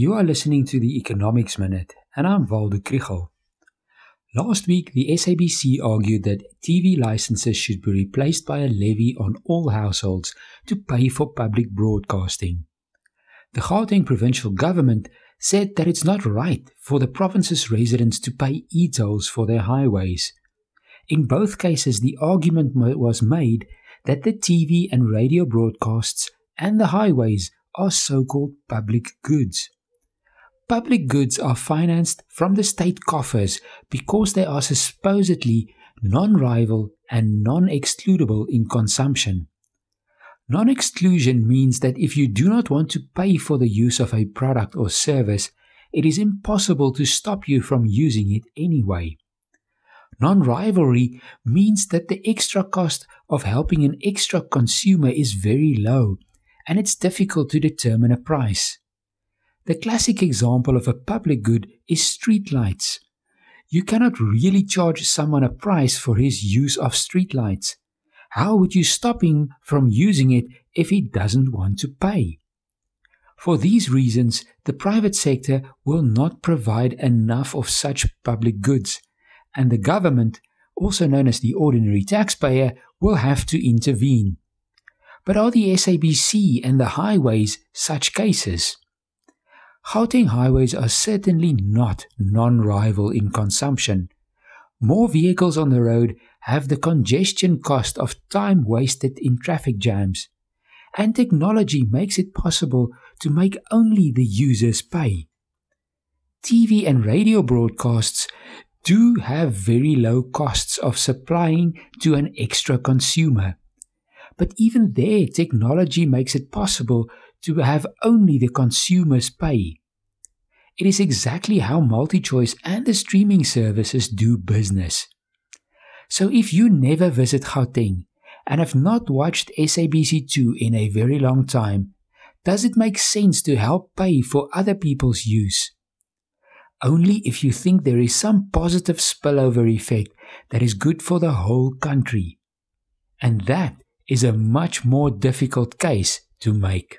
You are listening to the Economics Minute, and I'm Waldo Krugell. Last week, the SABC argued that TV licenses should be replaced by a levy on all households to pay for public broadcasting. The Gauteng provincial government said that it's not right for the province's residents to pay e-tolls for their highways. In both cases, the argument was made that the TV and radio broadcasts and the highways are so called public goods. Public goods are financed from the state coffers because they are supposedly non rival and non excludable in consumption. Non exclusion means that if you do not want to pay for the use of a product or service, it is impossible to stop you from using it anyway. Non rivalry means that the extra cost of helping an extra consumer is very low and it's difficult to determine a price. The classic example of a public good is streetlights. You cannot really charge someone a price for his use of streetlights. How would you stop him from using it if he doesn't want to pay? For these reasons, the private sector will not provide enough of such public goods, and the government, also known as the ordinary taxpayer, will have to intervene. But are the SABC and the highways such cases? Gauteng highways are certainly not non rival in consumption. More vehicles on the road have the congestion cost of time wasted in traffic jams. And technology makes it possible to make only the users pay. TV and radio broadcasts do have very low costs of supplying to an extra consumer but even there, technology makes it possible to have only the consumers pay. It is exactly how MultiChoice and the streaming services do business. So if you never visit Gauteng and have not watched SABC2 in a very long time, does it make sense to help pay for other people's use? Only if you think there is some positive spillover effect that is good for the whole country. And that is a much more difficult case to make.